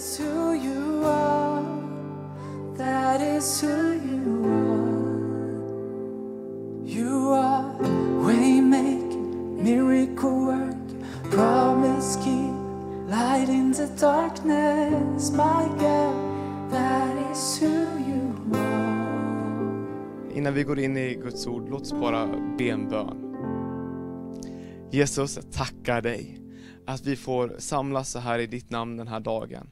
is who you are. That is who you are. You are waymaking, miracle work, promise keep, light in the darkness. My God, that is who you are. Innan vi går in i Guds ord, låt oss bara be en bön. Jesus, jag tackar dig att vi får samlas så här i ditt namn den här dagen.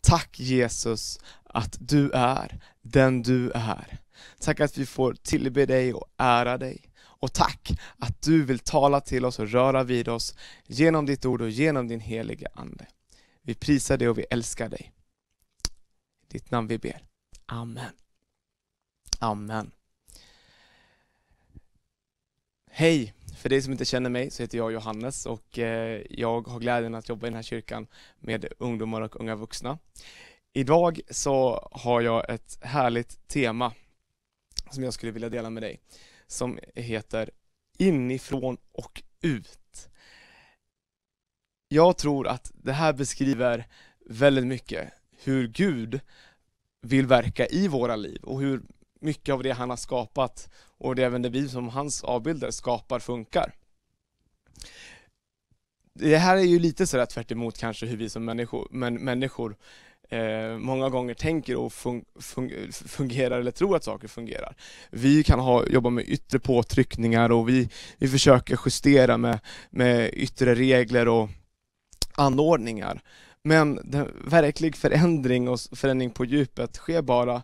Tack Jesus att du är den du är. Tack att vi får tillbe dig och ära dig. Och tack att du vill tala till oss och röra vid oss genom ditt ord och genom din heliga Ande. Vi prisar dig och vi älskar dig. I ditt namn vi ber. Amen. Amen. Hej! För dig som inte känner mig så heter jag Johannes och eh, jag har glädjen att jobba i den här kyrkan med ungdomar och unga vuxna. Idag så har jag ett härligt tema som jag skulle vilja dela med dig som heter Inifrån och ut. Jag tror att det här beskriver väldigt mycket hur Gud vill verka i våra liv och hur mycket av det han har skapat och det är även det vi som hans avbilder skapar funkar. Det här är ju lite sådär tvärt emot kanske hur vi som människor, men, människor eh, många gånger tänker och fun, fun, fungerar eller tror att saker fungerar. Vi kan ha, jobba med yttre påtryckningar och vi, vi försöker justera med, med yttre regler och anordningar. Men den verklig förändring och förändring på djupet sker bara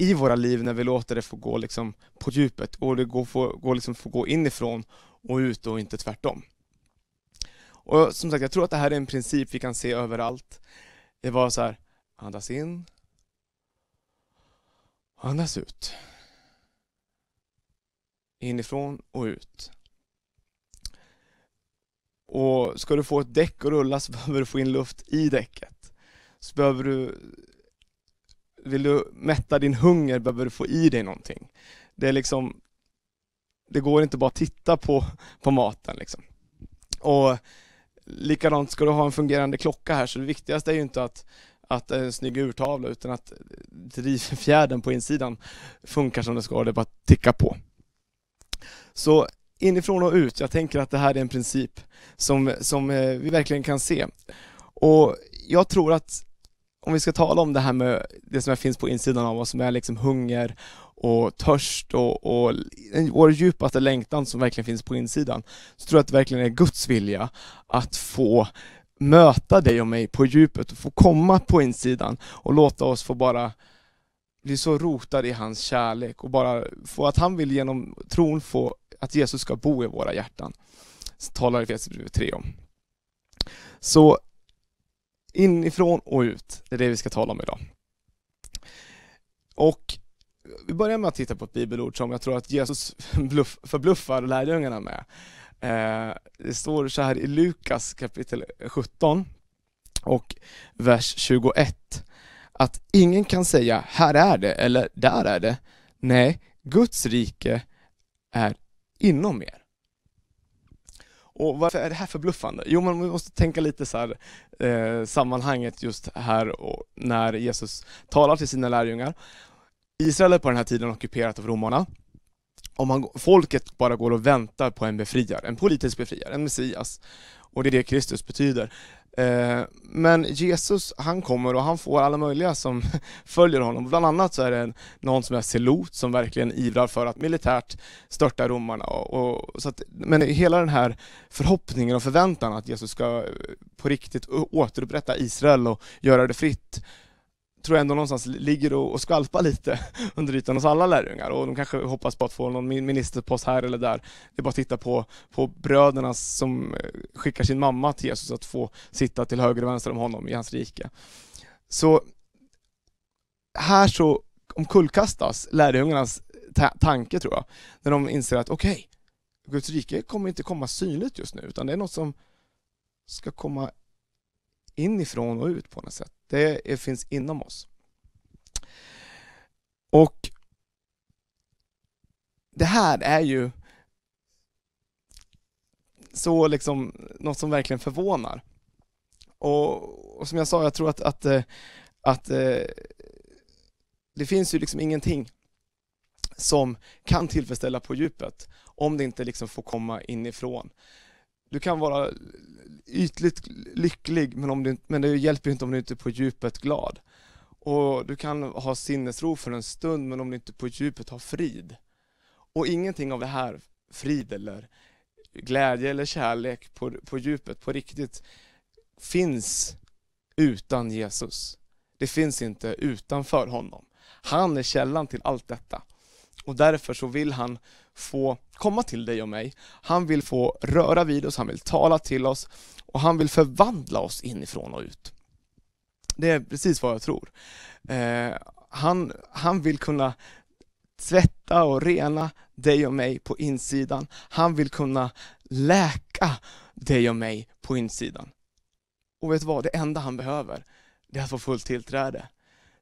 i våra liv när vi låter det få gå liksom på djupet och det går, få, går liksom få gå inifrån och ut och inte tvärtom. Och som sagt, jag tror att det här är en princip vi kan se överallt. Det var så här, andas in, andas ut. Inifrån och ut. Och ska du få ett däck att rulla så behöver du få in luft i däcket. Så behöver du vill du mätta din hunger behöver du få i dig någonting. Det är liksom, det går inte bara att titta på, på maten liksom. Och likadant ska du ha en fungerande klocka här, så det viktigaste är ju inte att att en snygg urtavla utan att drivfjädern på insidan funkar som det ska, och det bara tickar på. Så inifrån och ut, jag tänker att det här är en princip som, som eh, vi verkligen kan se. Och jag tror att om vi ska tala om det här med det som finns på insidan av oss, som är liksom hunger och törst och, och vår djupaste längtan som verkligen finns på insidan, så tror jag att det verkligen är Guds vilja att få möta dig och mig på djupet och få komma på insidan och låta oss få bara bli så rotade i hans kärlek och bara få att han vill genom tron få att Jesus ska bo i våra hjärtan. Så talar Efesierbrevet 3 om. Så Inifrån och ut, det är det vi ska tala om idag. Och vi börjar med att titta på ett bibelord som jag tror att Jesus bluff, förbluffar lärjungarna med. Eh, det står så här i Lukas kapitel 17 och vers 21 att ingen kan säga här är det eller där är det. Nej, Guds rike är inom er. Och varför är det här förbluffande? Jo, man måste tänka lite så här, eh, sammanhanget just här och när Jesus talar till sina lärjungar. Israel är på den här tiden ockuperat av romarna. Och man, folket bara går och väntar på en befriare, en politisk befriare, en Messias. Och det är det Kristus betyder. Eh, men Jesus, han kommer och han får alla möjliga som följer honom. Bland annat så är det någon som är Selot som verkligen ivrar för att militärt störta romarna. Och, och, så att, men hela den här förhoppningen och förväntan att Jesus ska eh, på riktigt återupprätta Israel och göra det fritt tror jag ändå någonstans ligger och, och skvalpar lite under ytan hos alla lärjungar och de kanske hoppas på att få någon ministerpost här eller där. Det är bara att titta på, på bröderna som eh, skickar sin mamma till Jesus att få sitta till höger och vänster om honom i hans rike. Så här så omkullkastas lärjungarnas ta tanke tror jag, när de inser att okej, okay, Guds rike kommer inte komma synligt just nu, utan det är något som ska komma inifrån och ut på något sätt. Det finns inom oss. Och det här är ju så liksom något som verkligen förvånar. och, och som jag sa, jag tror att, att, eh, att eh, det finns ju liksom ingenting som kan tillfredsställa på djupet om det inte liksom får komma inifrån. Du kan vara ytligt lycklig men, om du, men det hjälper inte om du inte är på djupet glad. Och du kan ha sinnesro för en stund men om du inte på djupet har frid. Och ingenting av det här, frid eller glädje eller kärlek på, på djupet, på riktigt, finns utan Jesus. Det finns inte utanför honom. Han är källan till allt detta. Och därför så vill han få komma till dig och mig. Han vill få röra vid oss, han vill tala till oss och han vill förvandla oss inifrån och ut. Det är precis vad jag tror. Eh, han, han vill kunna tvätta och rena dig och mig på insidan. Han vill kunna läka dig och mig på insidan. Och vet du vad, det enda han behöver, det är att få fullt tillträde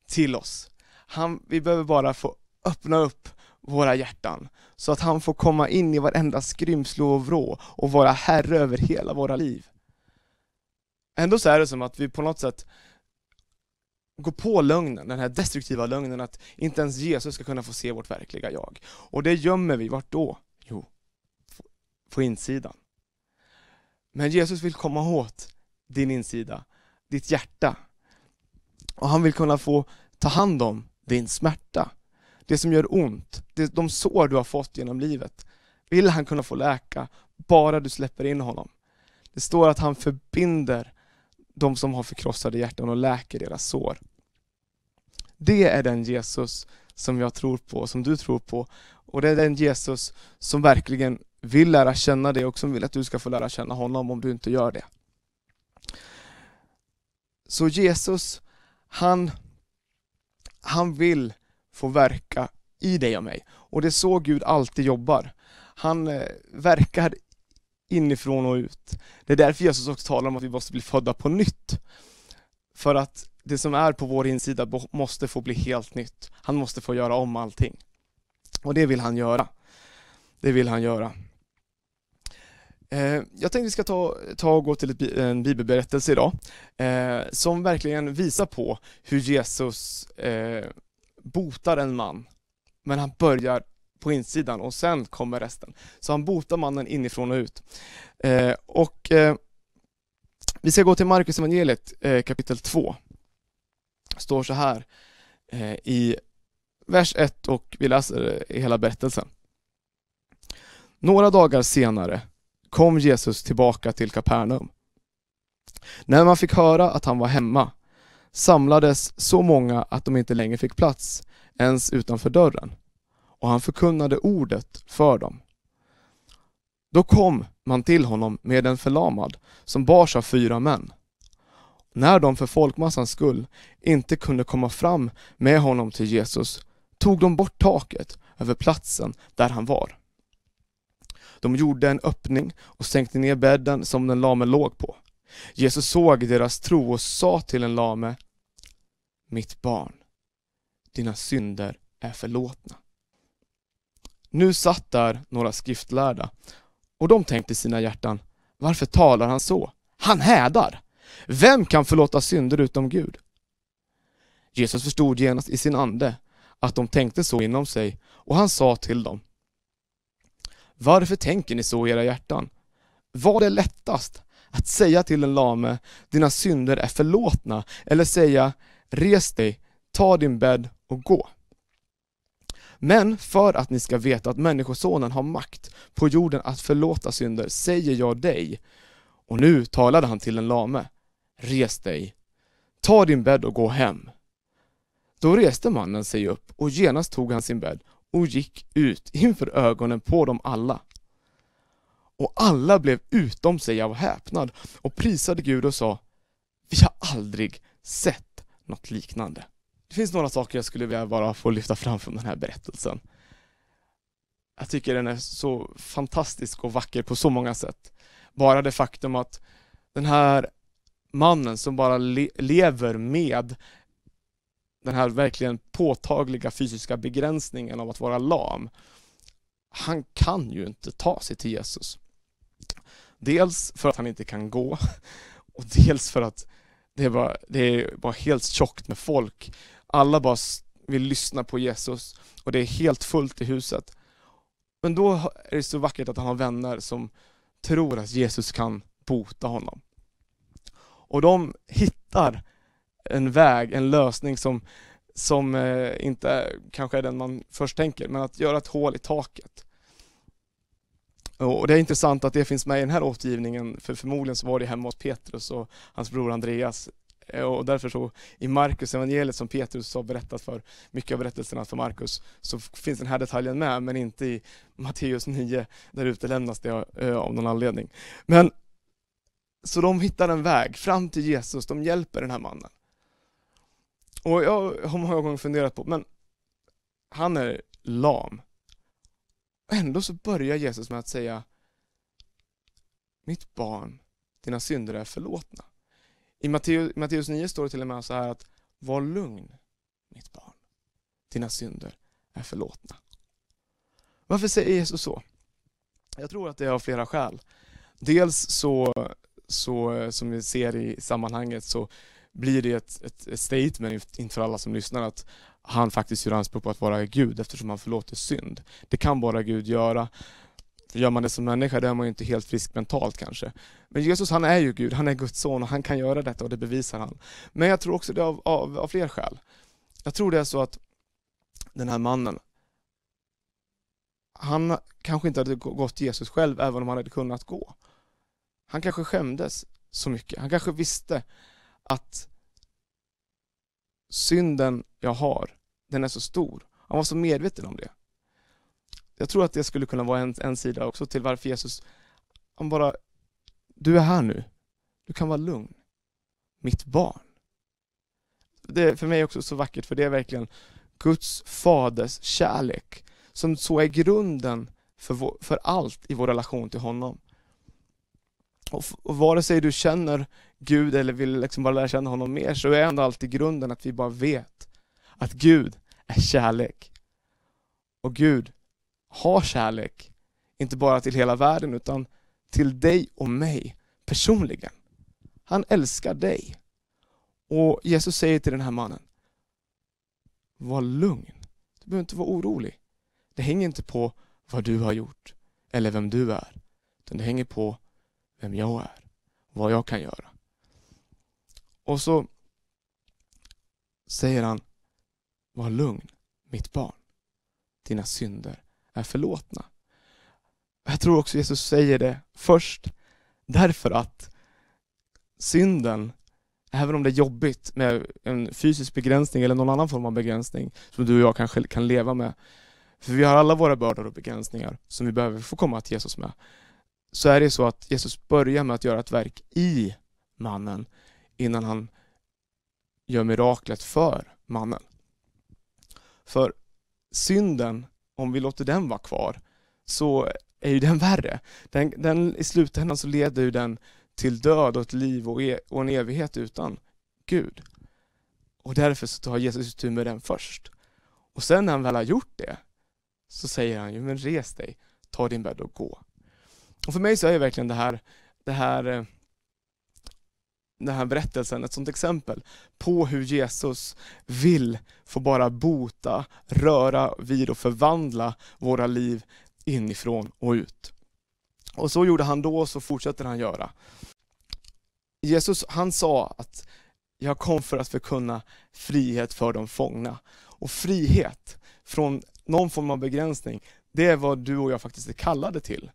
till oss. Han, vi behöver bara få öppna upp våra hjärtan så att han får komma in i varenda skrymsle och vrå och vara herre över hela våra liv. Ändå så är det som att vi på något sätt går på lögnen, den här destruktiva lögnen att inte ens Jesus ska kunna få se vårt verkliga jag. Och det gömmer vi, vart då? Jo, på insidan. Men Jesus vill komma åt din insida, ditt hjärta. Och han vill kunna få ta hand om din smärta. Det som gör ont, det, de sår du har fått genom livet, vill han kunna få läka, bara du släpper in honom. Det står att han förbinder de som har förkrossade hjärtan och läker deras sår. Det är den Jesus som jag tror på, som du tror på. Och det är den Jesus som verkligen vill lära känna dig och som vill att du ska få lära känna honom om du inte gör det. Så Jesus, han, han vill få verka i dig och mig. Och det är så Gud alltid jobbar. Han eh, verkar inifrån och ut. Det är därför Jesus också talar om att vi måste bli födda på nytt. För att det som är på vår insida måste få bli helt nytt. Han måste få göra om allting. Och det vill han göra. Det vill han göra. Eh, jag tänkte vi ska ta, ta och gå till en bibelberättelse idag eh, som verkligen visar på hur Jesus eh, botar en man. Men han börjar på insidan och sen kommer resten. Så han botar mannen inifrån och ut. Eh, och eh, vi ska gå till Markus evangeliet eh, kapitel 2 står så här eh, i vers 1 och vi läser hela berättelsen. Några dagar senare kom Jesus tillbaka till Kapernaum. När man fick höra att han var hemma samlades så många att de inte längre fick plats ens utanför dörren och han förkunnade ordet för dem. Då kom man till honom med en förlamad som bars av fyra män. När de för folkmassans skull inte kunde komma fram med honom till Jesus tog de bort taket över platsen där han var. De gjorde en öppning och sänkte ner bädden som den lame låg på. Jesus såg deras tro och sa till den lame mitt barn, dina synder är förlåtna. Nu satt där några skriftlärda och de tänkte i sina hjärtan Varför talar han så? Han hädar! Vem kan förlåta synder utom Gud? Jesus förstod genast i sin ande att de tänkte så inom sig och han sa till dem Varför tänker ni så i era hjärtan? Var det lättast att säga till en lame dina synder är förlåtna eller säga res dig, ta din bädd och gå? Men för att ni ska veta att Människosonen har makt på jorden att förlåta synder säger jag dig. Och nu talade han till en lame. Res dig, ta din bädd och gå hem. Då reste mannen sig upp och genast tog han sin bädd och gick ut inför ögonen på dem alla. Och alla blev utom sig av häpnad och prisade Gud och sa Vi har aldrig sett något liknande. Det finns några saker jag skulle vilja bara få lyfta fram från den här berättelsen. Jag tycker den är så fantastisk och vacker på så många sätt. Bara det faktum att den här mannen som bara le lever med den här verkligen påtagliga fysiska begränsningen av att vara lam. Han kan ju inte ta sig till Jesus. Dels för att han inte kan gå Och dels för att det var, det är bara helt tjockt med folk. Alla bara vill lyssna på Jesus och det är helt fullt i huset. Men då är det så vackert att han har vänner som tror att Jesus kan bota honom. Och de hittar en väg, en lösning som, som eh, inte kanske är den man först tänker, men att göra ett hål i taket. Och det är intressant att det finns med i den här återgivningen, för förmodligen så var det hemma hos Petrus och hans bror Andreas. Eh, och därför så i Markus evangeliet som Petrus har berättat för, mycket av berättelserna för Markus, så finns den här detaljen med, men inte i Matteus 9, där utelämnas det eh, av någon anledning. Men så de hittar en väg fram till Jesus, de hjälper den här mannen. Och jag har många gånger funderat på, men han är lam. Ändå så börjar Jesus med att säga Mitt barn, dina synder är förlåtna. I Matteus, Matteus 9 står det till och med så här att Var lugn, mitt barn. Dina synder är förlåtna. Varför säger Jesus så? Jag tror att det är av flera skäl. Dels så, så som vi ser i sammanhanget så blir det ett, ett, ett statement inför alla som lyssnar att han faktiskt gör anspråk på att vara Gud eftersom han förlåter synd. Det kan bara Gud göra. För Gör man det som människa, då är man ju inte helt frisk mentalt kanske. Men Jesus han är ju Gud, han är Guds son och han kan göra detta och det bevisar han. Men jag tror också det av, av, av fler skäl. Jag tror det är så att den här mannen, han kanske inte hade gått Jesus själv även om han hade kunnat gå. Han kanske skämdes så mycket. Han kanske visste att synden jag har, den är så stor. Han var så medveten om det. Jag tror att det skulle kunna vara en, en sida också till varför Jesus, han bara, du är här nu. Du kan vara lugn. Mitt barn. Det är för mig också så vackert, för det är verkligen Guds faders kärlek som så är grunden för, vår, för allt i vår relation till honom. Och, och vare sig du känner Gud eller vill liksom bara lära känna honom mer så är ändå alltid grunden att vi bara vet att Gud är kärlek. Och Gud har kärlek, inte bara till hela världen utan till dig och mig personligen. Han älskar dig. Och Jesus säger till den här mannen, var lugn. Du behöver inte vara orolig. Det hänger inte på vad du har gjort eller vem du är. Utan det hänger på vem jag är, vad jag kan göra. Och så säger han, var lugn, mitt barn. Dina synder är förlåtna. Jag tror också Jesus säger det först därför att synden, även om det är jobbigt med en fysisk begränsning eller någon annan form av begränsning som du och jag kanske kan leva med. För vi har alla våra bördor och begränsningar som vi behöver få komma till Jesus med. Så är det så att Jesus börjar med att göra ett verk i mannen innan han gör miraklet för mannen. För synden, om vi låter den vara kvar, så är ju den värre. Den, den, I slutändan så leder ju den till död och ett liv och, e, och en evighet utan Gud. Och därför så tar Jesus tur med den först. Och sen när han väl har gjort det, så säger han ju, men res dig, ta din bädd och gå. Och för mig så är verkligen det här, det här eh, den här berättelsen ett sånt exempel på hur Jesus vill få bara bota, röra vid och förvandla våra liv inifrån och ut. Och så gjorde han då och så fortsätter han göra. Jesus han sa att jag kom för att förkunna frihet för de fångna. Och frihet från någon form av begränsning, det är vad du och jag faktiskt är kallade till,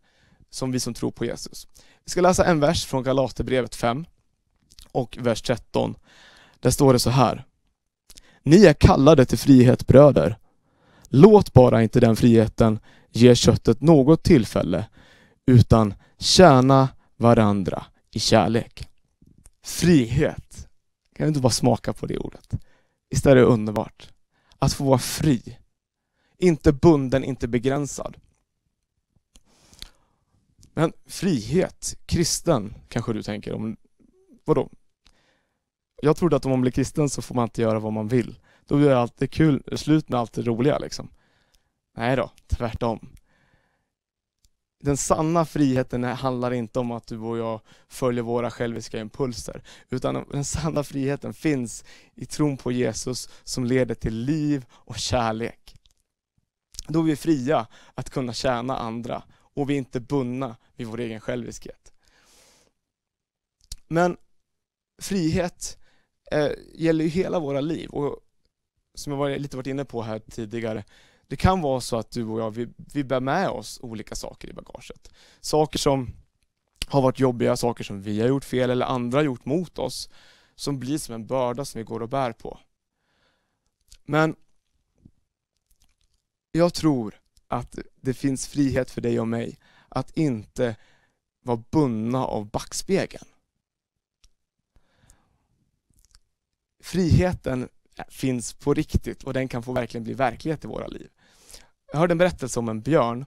som vi som tror på Jesus. Vi ska läsa en vers från Galaterbrevet 5 och vers 13. Där står det så här. Ni är kallade till frihet bröder. Låt bara inte den friheten ge köttet något tillfälle, utan tjäna varandra i kärlek. Frihet. Kan du inte bara smaka på det ordet? Visst är det underbart? Att få vara fri. Inte bunden, inte begränsad. Men frihet, kristen, kanske du tänker om, vadå? Jag trodde att om man blir kristen så får man inte göra vad man vill. Då blir det alltid kul, slut med allt det roliga liksom. Nej då, tvärtom. den sanna friheten handlar inte om att du och jag följer våra själviska impulser, utan den sanna friheten finns i tron på Jesus som leder till liv och kärlek. Då är vi fria att kunna tjäna andra och vi är inte bundna vid vår egen själviskhet. Men frihet eh, gäller ju hela våra liv och som jag var, lite varit inne på här tidigare, det kan vara så att du och jag, vi, vi bär med oss olika saker i bagaget. Saker som har varit jobbiga, saker som vi har gjort fel eller andra har gjort mot oss, som blir som en börda som vi går och bär på. Men jag tror att det finns frihet för dig och mig att inte vara bundna av backspegeln. Friheten finns på riktigt och den kan få verkligen bli verklighet i våra liv. Jag hörde en berättelse om en björn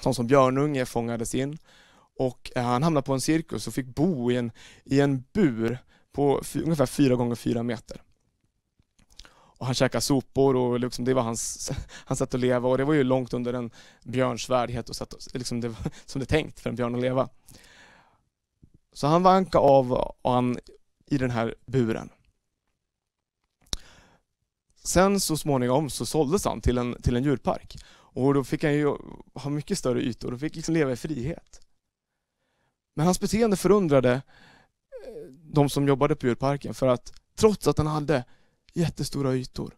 som som björnunge fångades in och eh, han hamnade på en cirkus och fick bo i en, i en bur på ungefär fyra gånger fyra meter. Och han käkade sopor och liksom det var hans, hans sätt att leva och det var ju långt under en björns värdighet och sätt, liksom det, som det är tänkt för en björn att leva. Så han vankade av han i den här buren. Sen så småningom så såldes han till en, till en djurpark och då fick han ju ha mycket större ytor och fick liksom leva i frihet. Men hans beteende förundrade eh, de som jobbade på djurparken för att trots att han hade jättestora ytor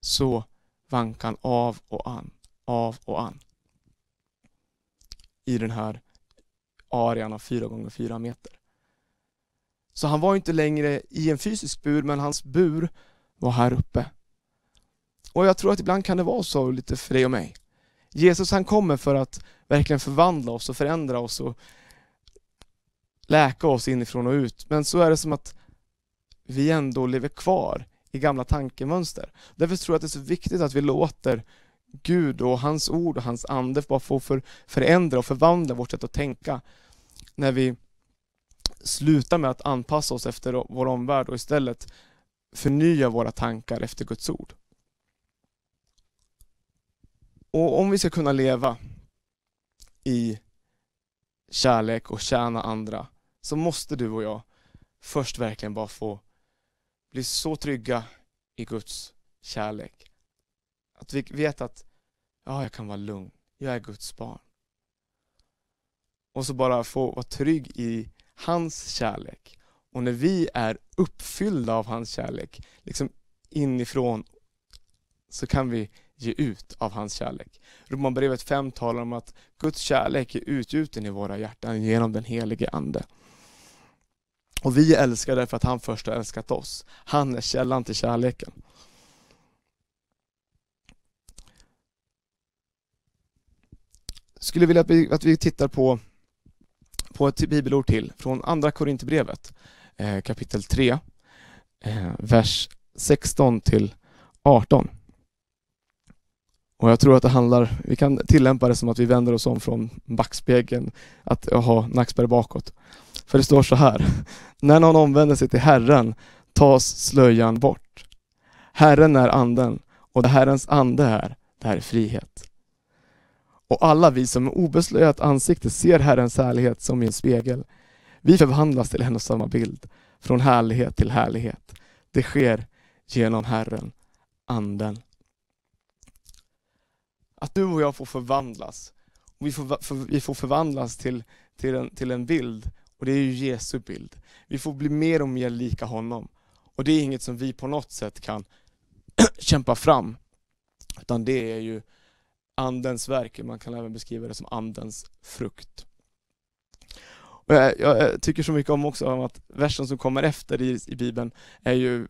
så vankade han av och an, av och an i den här arean av 4 gånger 4 meter. Så han var inte längre i en fysisk bur, men hans bur var här uppe. Och jag tror att ibland kan det vara så lite för dig och mig. Jesus han kommer för att verkligen förvandla oss och förändra oss och läka oss inifrån och ut. Men så är det som att vi ändå lever kvar i gamla tankemönster. Därför tror jag att det är så viktigt att vi låter Gud och hans ord och hans ande bara få för, förändra och förvandla vårt sätt att tänka. När vi slutar med att anpassa oss efter vår omvärld och istället förnya våra tankar efter Guds ord. Och om vi ska kunna leva i kärlek och tjäna andra så måste du och jag först verkligen bara få bli så trygga i Guds kärlek. Att vi vet att ja, jag kan vara lugn, jag är Guds barn. Och så bara få vara trygg i hans kärlek och när vi är uppfyllda av hans kärlek, liksom inifrån, så kan vi ge ut av hans kärlek. Romarbrevet 5 talar om att Guds kärlek är utgjuten i våra hjärtan genom den helige Ande. Och vi älskar därför att han först har älskat oss. Han är källan till kärleken. Jag skulle vilja att vi, att vi tittar på, på ett bibelord till från Andra Korinthierbrevet Eh, kapitel 3, eh, vers 16 till 18. Och jag tror att det handlar, vi kan tillämpa det som att vi vänder oss om från backspegeln, att ha nackspärr bakåt. För det står så här, när någon omvänder sig till Herren tas slöjan bort. Herren är anden och det Herrens ande är, det här är frihet. Och alla vi som med obeslöjat ansikte ser Herrens härlighet som i en spegel vi förvandlas till en och samma bild, från härlighet till härlighet. Det sker genom Herren, Anden. Att du och jag får förvandlas. Och vi, får, för, vi får förvandlas till, till, en, till en bild, och det är ju Jesu bild. Vi får bli mer och mer lika honom. Och det är inget som vi på något sätt kan kämpa fram, utan det är ju Andens verk, man kan även beskriva det som Andens frukt. Och jag, jag, tycker så mycket om också om att versen som kommer efter i, i Bibeln är ju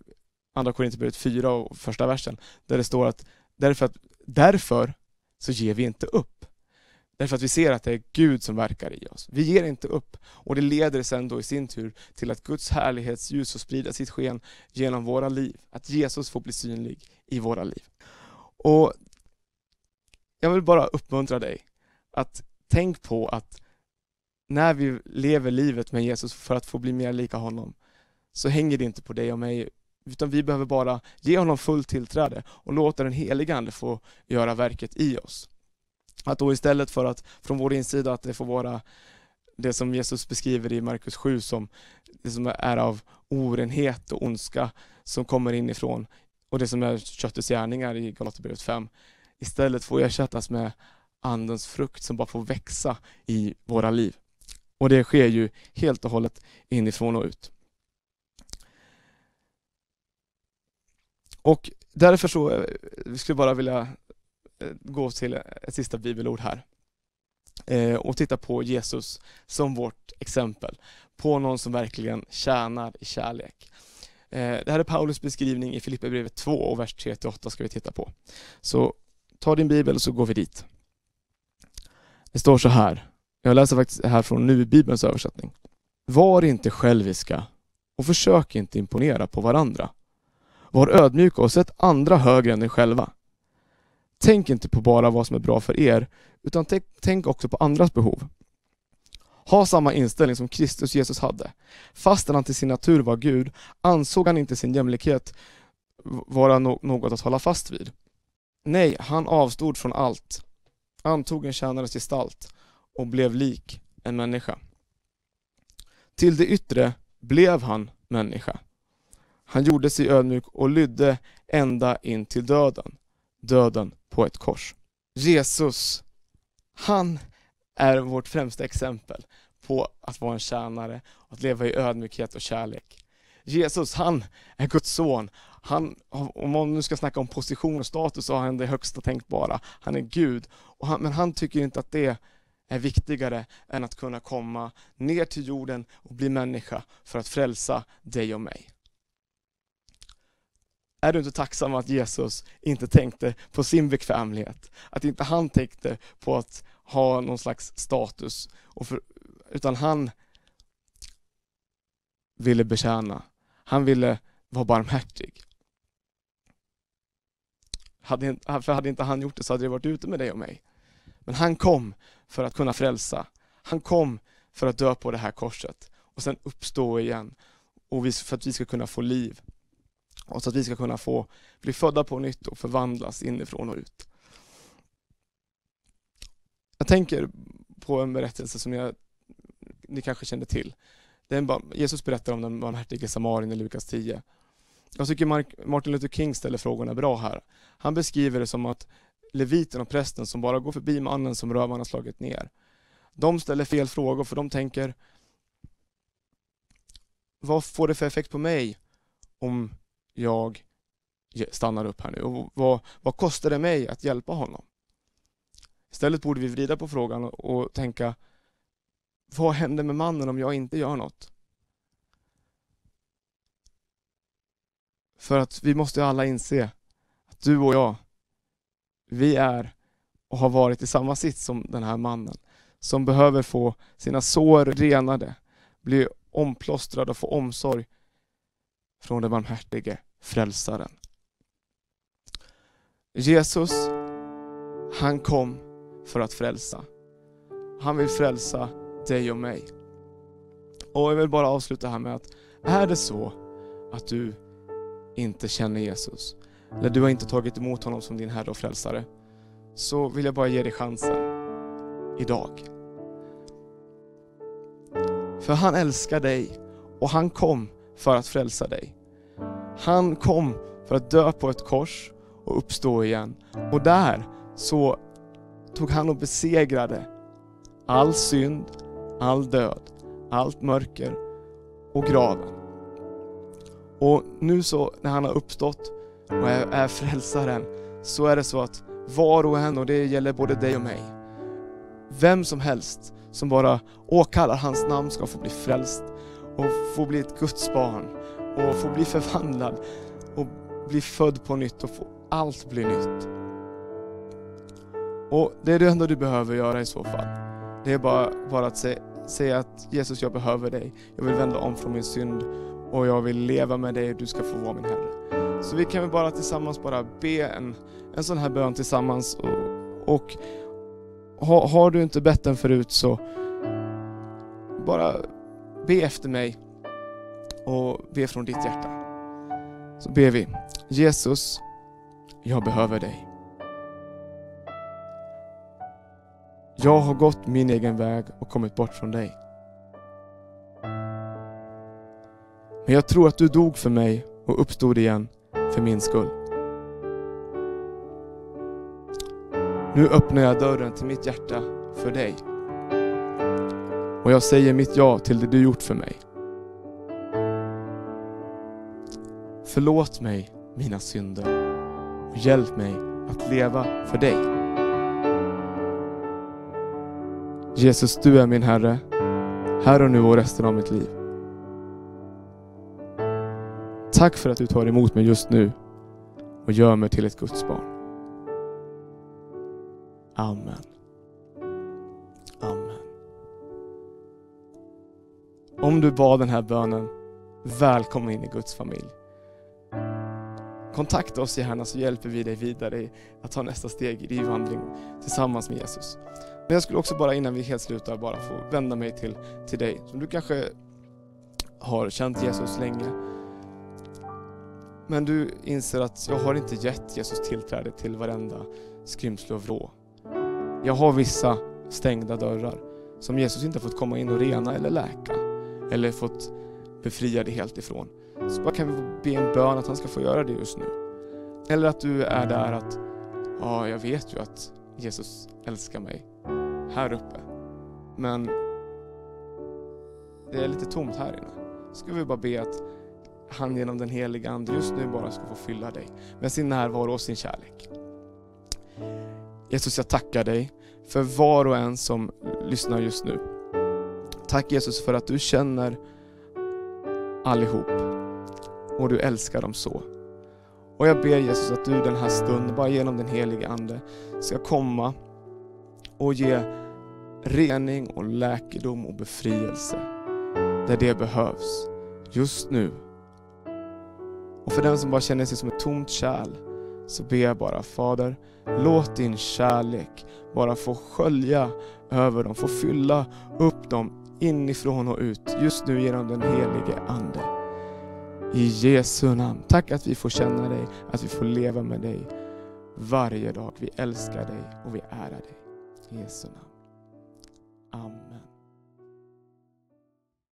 Andra Korinthierbrevet 4 och första versen, där det står att därför, att därför så ger vi inte upp. Därför att vi ser att det är Gud som verkar i oss. Vi ger inte upp. Och det leder sen då i sin tur till att Guds härlighetsljus får sprida sitt sken genom våra liv. Att Jesus får bli synlig i våra liv. Och Jag vill bara uppmuntra dig att tänk på att när vi lever livet med Jesus för att få bli mer lika honom, så hänger det inte på dig och mig, utan vi behöver bara ge honom fullt tillträde och låta den heliga Ande få göra verket i oss. Att då istället för att från vår insida att det får vara det som Jesus beskriver i Markus 7 som det som är av orenhet och ondska som kommer inifrån och det som är köttets gärningar i Galaterbrevet 5 istället får ersättas med andens frukt som bara får växa i våra liv. Och det sker ju helt och hållet inifrån och ut. Och därför så eh, vi skulle bara vilja eh, gå till ett sista bibelord här eh, och titta på Jesus som vårt exempel på någon som verkligen tjänar i kärlek. Det här är Paulus beskrivning i Filipperbrevet 2 och vers 3-8 ska vi titta på. Så ta din bibel och så går vi dit. Det står så här, jag läser faktiskt här från nu Bibelns översättning. Var inte själviska och försök inte imponera på varandra. Var ödmjuka och sätt andra högre än er själva. Tänk inte på bara vad som är bra för er, utan tänk också på andras behov. Ha samma inställning som Kristus Jesus hade. Fastän han till sin natur var Gud, ansåg han inte sin jämlikhet vara något att hålla fast vid. Nej, han avstod från allt, antog en tjänares gestalt och blev lik en människa. Till det yttre blev han människa. Han gjorde sig ödmjuk och lydde ända in till döden, döden på ett kors. Jesus, han är vårt främsta exempel på att vara en tjänare, att leva i ödmjukhet och kärlek. Jesus, han är Guds son. Han, om man nu ska snacka om position och status så har han det högsta tänkbara. Han är Gud. Han, men han tycker inte att det är viktigare än att kunna komma ner till jorden och bli människa för att frälsa dig och mig. Är du inte tacksam att Jesus inte tänkte på sin bekvämlighet? Att inte han tänkte på att ha någon slags status, för, utan han ville betjäna. Han ville vara barmhärtig. Hade, för hade inte han gjort det så hade det varit ute med dig och mig. Men han kom för att kunna frälsa. Han kom för att dö på det här korset och sen uppstå igen och för att vi ska kunna få liv och så att vi ska kunna få bli födda på nytt och förvandlas inifrån och ut. Jag tänker på en berättelse som jag, ni kanske känner till. Den, Jesus berättar om den barmhärtige samarien i Lukas 10. Jag tycker Martin Luther King ställer frågorna bra här. Han beskriver det som att leviten och prästen som bara går förbi mannen som rövarna slagit ner. De ställer fel frågor för de tänker Vad får det för effekt på mig om jag stannar upp här nu? Och vad, vad kostar det mig att hjälpa honom? Istället borde vi vrida på frågan och, och tänka Vad händer med mannen om jag inte gör något? För att vi måste alla inse att du och jag, vi är och har varit i samma sits som den här mannen som behöver få sina sår renade, bli omplåstrad och få omsorg från den barmhärtige frälsaren. Jesus, han kom för att frälsa. Han vill frälsa dig och mig. Och jag vill bara avsluta här med att, är det så att du inte känner Jesus, eller du har inte tagit emot honom som din Herre och Frälsare, så vill jag bara ge dig chansen idag. För han älskar dig och han kom för att frälsa dig. Han kom för att dö på ett kors och uppstå igen. Och där så tog han och besegrade all synd, all död, allt mörker och graven. Och nu så när han har uppstått och är, är frälsaren så är det så att var och en, och det gäller både dig och mig, vem som helst som bara åkallar hans namn ska få bli frälst och få bli ett Guds barn och få bli förvandlad och bli född på nytt och få allt bli nytt. Och det är det enda du behöver göra i så fall. Det är bara, bara att säga, säga att Jesus, jag behöver dig. Jag vill vända om från min synd och jag vill leva med dig du ska få vara min Herre. Så vi kan väl bara tillsammans bara be en, en sån här bön tillsammans och, och ha, har du inte bett den förut så bara be efter mig och be från ditt hjärta. Så ber vi. Jesus, jag behöver dig. Jag har gått min egen väg och kommit bort från dig. Men jag tror att du dog för mig och uppstod igen för min skull. Nu öppnar jag dörren till mitt hjärta för dig. Och jag säger mitt ja till det du gjort för mig. Förlåt mig mina synder och hjälp mig att leva för dig. Jesus, du är min Herre, här och nu och resten av mitt liv. Tack för att du tar emot mig just nu och gör mig till ett Guds barn. Amen. Amen. Om du bad den här bönen, välkommen in i Guds familj. Kontakta oss gärna så hjälper vi dig vidare att ta nästa steg i din vandring tillsammans med Jesus. Men jag skulle också bara innan vi helt slutar bara få vända mig till, till dig som du kanske har känt Jesus länge. Men du inser att jag har inte gett Jesus tillträde till varenda skrymsle och vrå. Jag har vissa stängda dörrar som Jesus inte fått komma in och rena eller läka eller fått befria dig helt ifrån. Så bara kan vi be en bön att han ska få göra det just nu. Eller att du är där att, ja jag vet ju att Jesus älskar mig här uppe. Men det är lite tomt här inne. Så ska vi bara be att han genom den heliga Ande just nu bara ska få fylla dig med sin närvaro och sin kärlek. Jesus, jag tackar dig för var och en som lyssnar just nu. Tack Jesus för att du känner allihop och du älskar dem så. Och jag ber Jesus att du den här stunden, bara genom den heliga Ande, ska komma och ge rening och läkedom och befrielse där det behövs just nu. Och för den som bara känner sig som ett tomt kärl så ber jag bara Fader, låt din kärlek bara få skölja över dem, få fylla upp dem inifrån och ut just nu genom den helige Ande. I Jesu namn. Tack att vi får känna dig, att vi får leva med dig varje dag. Vi älskar dig och vi ärar dig. I Jesu namn. Amen.